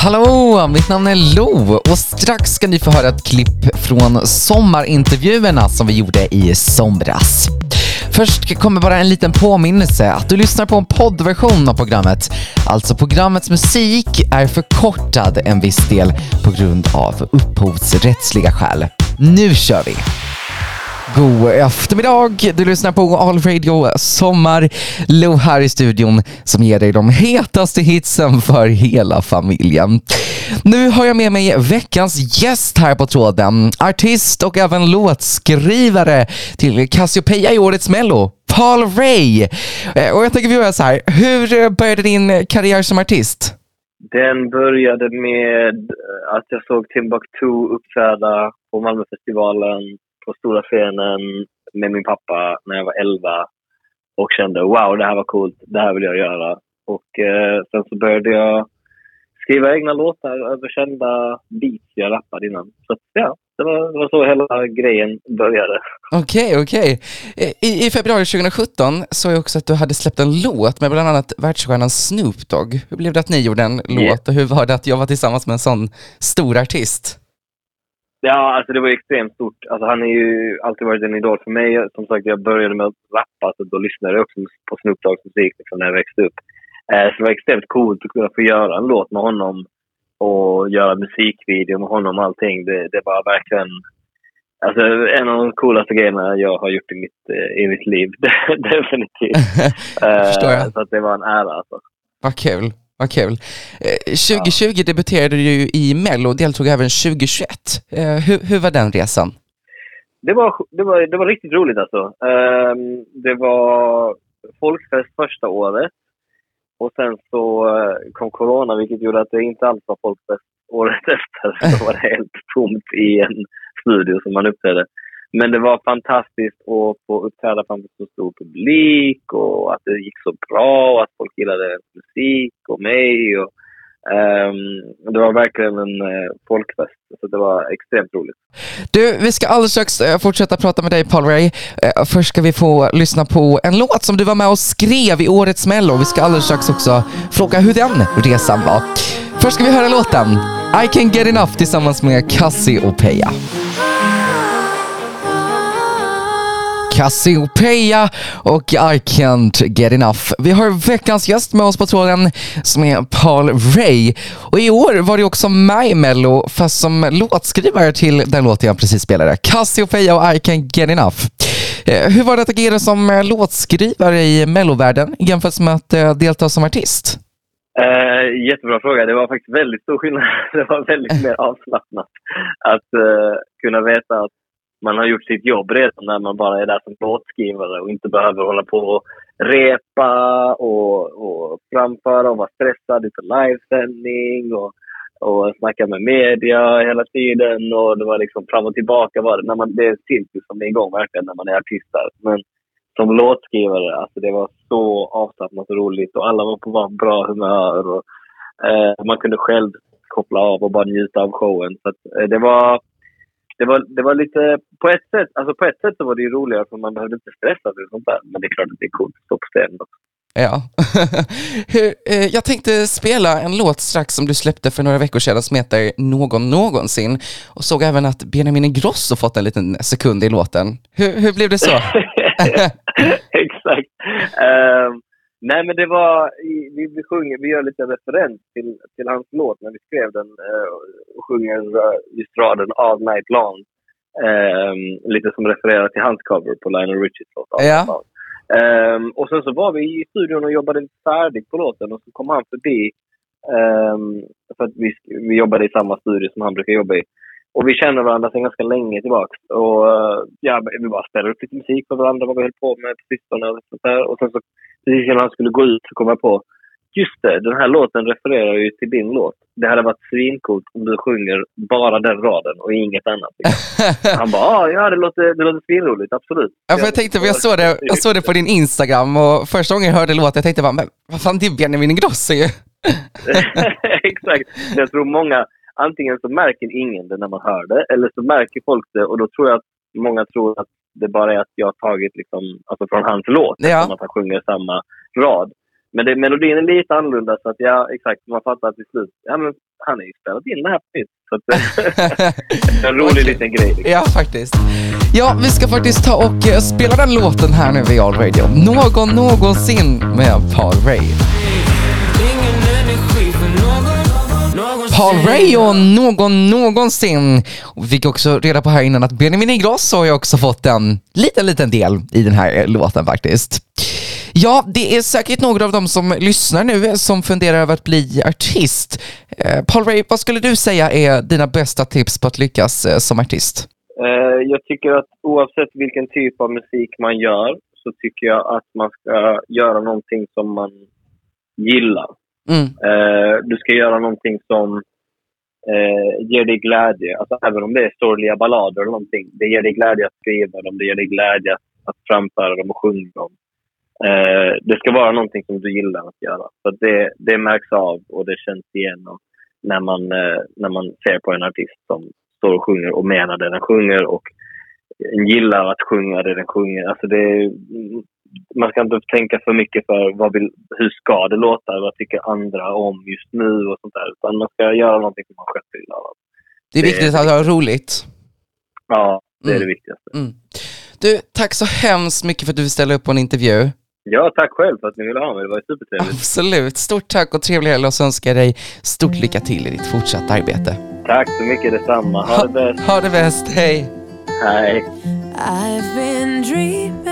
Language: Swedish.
Hallå, mitt namn är Lo och strax ska ni få höra ett klipp från sommarintervjuerna som vi gjorde i somras. Först kommer bara en liten påminnelse att du lyssnar på en poddversion av programmet. Alltså programmets musik är förkortad en viss del på grund av upphovsrättsliga skäl. Nu kör vi! God eftermiddag! Du lyssnar på All Radio Sommar. Lo här i studion som ger dig de hetaste hitsen för hela familjen. Nu har jag med mig veckans gäst här på tråden. Artist och även låtskrivare till Cassiopeia i årets Mello. Paul Ray. Eh, och jag tänker vi gör så här. Hur började din karriär som artist? Den började med att jag såg Timbuktu uppträda på Malmöfestivalen på stora scenen med min pappa när jag var 11 och kände wow, det här var coolt, det här vill jag göra. Och eh, sen så började jag skriva egna låtar över kända beats jag rappade innan. Så ja, det var, det var så hela grejen började. Okej, okej. Eh, I, I februari 2017 såg jag också att du hade släppt en låt med bland annat världsstjärnan Snoop Dogg. Hur blev det att ni gjorde en låt och hur var det att jobba tillsammans med en sån stor artist? Ja, alltså det var extremt stort. Alltså han har ju alltid varit en idol för mig. Som sagt, jag började med att rappa, så då lyssnade jag också på Snoop Doggs musik liksom, när jag växte upp. Eh, så det var extremt coolt att kunna få göra en låt med honom och göra musikvideo med honom och allting. Det, det var verkligen alltså, en av de coolaste grejerna jag har gjort i mitt, eh, i mitt liv. Definitivt. Eh, så det var en ära alltså. Vad kul. Vad kul. Eh, 2020 debuterade du ju i Mello och deltog även 2021. Eh, hur, hur var den resan? Det var, det var, det var riktigt roligt alltså. Ehm, det var folkfest första året. Och sen så eh, kom corona vilket gjorde att det inte alls var folkfest året efter. Då var det helt tomt i en studio som man uppträdde. Men det var fantastiskt att få uppträda framför så stor publik och att det gick så bra och att folk gillade musik och mig. Och, um, det var verkligen en uh, folkfest. Så det var extremt roligt. Du, vi ska alldeles strax eh, fortsätta prata med dig Paul Ray. Eh, först ska vi få lyssna på en låt som du var med och skrev i årets Mello. Vi ska alldeles strax också fråga hur den resan var. Först ska vi höra låten I can get enough tillsammans med Cassiopeia. Cassiopeia och I can't get enough. Vi har veckans gäst med oss på tråden som är Paul Ray. Och i år var det också med i Mello, fast som låtskrivare till den låten jag precis spelade. Cassiopeia och I can't get enough. Eh, Hur var det att agera som eh, låtskrivare i Mellovärlden jämfört med att eh, delta som artist? Eh, jättebra fråga. Det var faktiskt väldigt stor skillnad. Det var väldigt mer avslappnat att eh, kunna veta att man har gjort sitt jobb redan när man bara är där som låtskrivare och inte behöver hålla på och repa och, och framföra och vara stressad inför livesändning och, och snacka med media hela tiden. Och det var liksom fram och tillbaka var det. När man, det är cirkus som är igång verkligen när man är artist där. Men som låtskrivare, alltså det var så avslappnat och roligt och alla var på var bra humör. Och, eh, man kunde själv koppla av och bara njuta av showen. Så att, eh, det var det var, det var lite, på ett sätt, alltså på ett sätt så var det ju roligare för man behövde inte stressa för sånt där. Men det är klart att det är coolt att stå på scenen också. Ja. Hur, eh, jag tänkte spela en låt strax som du släppte för några veckor sedan som heter Någon någonsin och såg även att Benjamin Ingrosso fått en liten sekund i låten. Hur, hur blev det så? Exakt. Ehm, nej men det var, i- vi, vi sjunger, vi gör lite referens till, till hans låt när vi skrev den eh, och sjunger eh, just raden All Night Long. Ehm, lite som refererar till hans cover på Lionel Richies låt All Ja. Night Long. Ehm, och sen så var vi i studion och jobbade färdigt på låten och så kom han förbi. ehm, för att vi, vi jobbade i samma studio som han brukar jobba i. Och vi känner varandra sedan ganska länge tillbaka. Och eh, ja, vi bara spelade upp lite musik för varandra, vad vi höll på med på sistone och sånt där. Och sen så precis innan han skulle gå ut så kom jag på Just det, den här låten refererar ju till din låt. Det hade varit svincoolt om du sjunger bara den raden och inget annat. Han bara, "Ah, ja det låter, det låter svinroligt, absolut. Ja, för jag tänkte, för jag såg, det, jag såg det på din Instagram och första gången jag hörde låten jag tänkte bara, men vad fan det är Benjamin Ingrosso ju. Exakt. Jag tror många, antingen så märker ingen det när man hör det, eller så märker folk det och då tror jag att många tror att det bara är att jag har tagit liksom, alltså från hans låt, Ja. som att han sjunger samma rad. men det, melodin är lite annorlunda så att ja, exakt, man fattar till slut. Ja men han har ju spelat in det här på nytt. Så att, en rolig Okej. liten grej. Liksom. Ja, faktiskt. Ja, vi ska faktiskt ta och eh, spela den låten här nu vid All Radio. Någon någonsin med Paul Ray. Paul Ray och någon någonsin. Och vi fick också reda på här innan att Benjamin Ingrosso har ju också fått en liten, liten del i den här eh, låten faktiskt. Ja, det är säkert några av dem som lyssnar nu som funderar över att bli artist. Eh, Paul Ray, vad skulle du säga är dina bästa tips på att lyckas eh, som artist? Jag tycker att oavsett vilken typ av musik man gör så tycker jag att man ska göra någonting som man gillar. Mm, Eh, du ska göra någonting som eh, ger dig glädje. Alltså även om det är sorgliga ballader eller någonting. Det ger dig glädje att skriva dem. Det ger dig glädje att, att framföra dem och sjunga dem. Eh, det ska vara någonting som du gillar att göra. Så det, det märks av och det känns igenom när man, eh, när man ser på en artist som står och sjunger och menar det den sjunger och gillar att sjunga det den sjunger. Alltså det, man ska inte tänka för mycket för vad vill, hur ska det låta, vad tycker andra om just nu och sånt där. Utan man ska göra någonting som man själv gillar. det är Det- viktigt att ha roligt. Ja, det är Mm. det viktigaste. Mm. Du, tack så hemskt mycket för att du vill ställa upp på en intervju. Ja, tack själv för att ni ville ha mig. Det var supertrevligt. Absolut. Stort tack och trevlig helg och så önskar jag dig stort lycka till i ditt fortsatta arbete. Tack så mycket detsamma. Ha det bäst. Ha det bäst. Hej! Hej. I've been dreaming